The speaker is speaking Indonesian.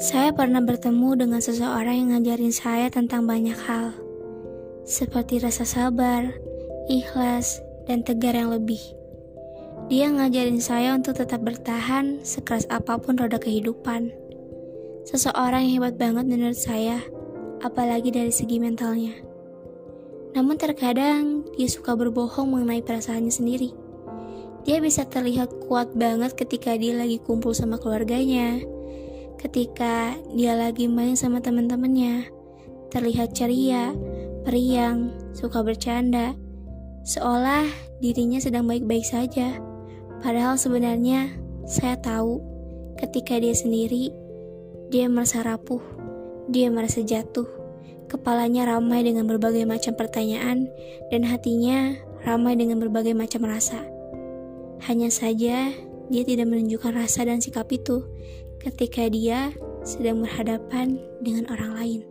Saya pernah bertemu dengan seseorang yang ngajarin saya tentang banyak hal, seperti rasa sabar, ikhlas, dan tegar yang lebih. Dia ngajarin saya untuk tetap bertahan sekeras apa pun roda kehidupan. Seseorang yang hebat banget menurut saya, apalagi dari segi mentalnya. Namun terkadang dia suka berbohong mengenai perasaannya sendiri. Dia bisa terlihat kuat banget ketika dia lagi kumpul sama keluarganya, ketika dia lagi main sama teman-temannya, terlihat ceria, periang, suka bercanda, seolah dirinya sedang baik-baik saja. Padahal sebenarnya saya tahu ketika dia sendiri, dia merasa rapuh, dia merasa jatuh. Kepalanya ramai dengan berbagai macam pertanyaan dan hatinya ramai dengan berbagai macam rasa. Hanya saja dia tidak menunjukkan rasa dan sikap itu ketika dia sedang berhadapan dengan orang lain.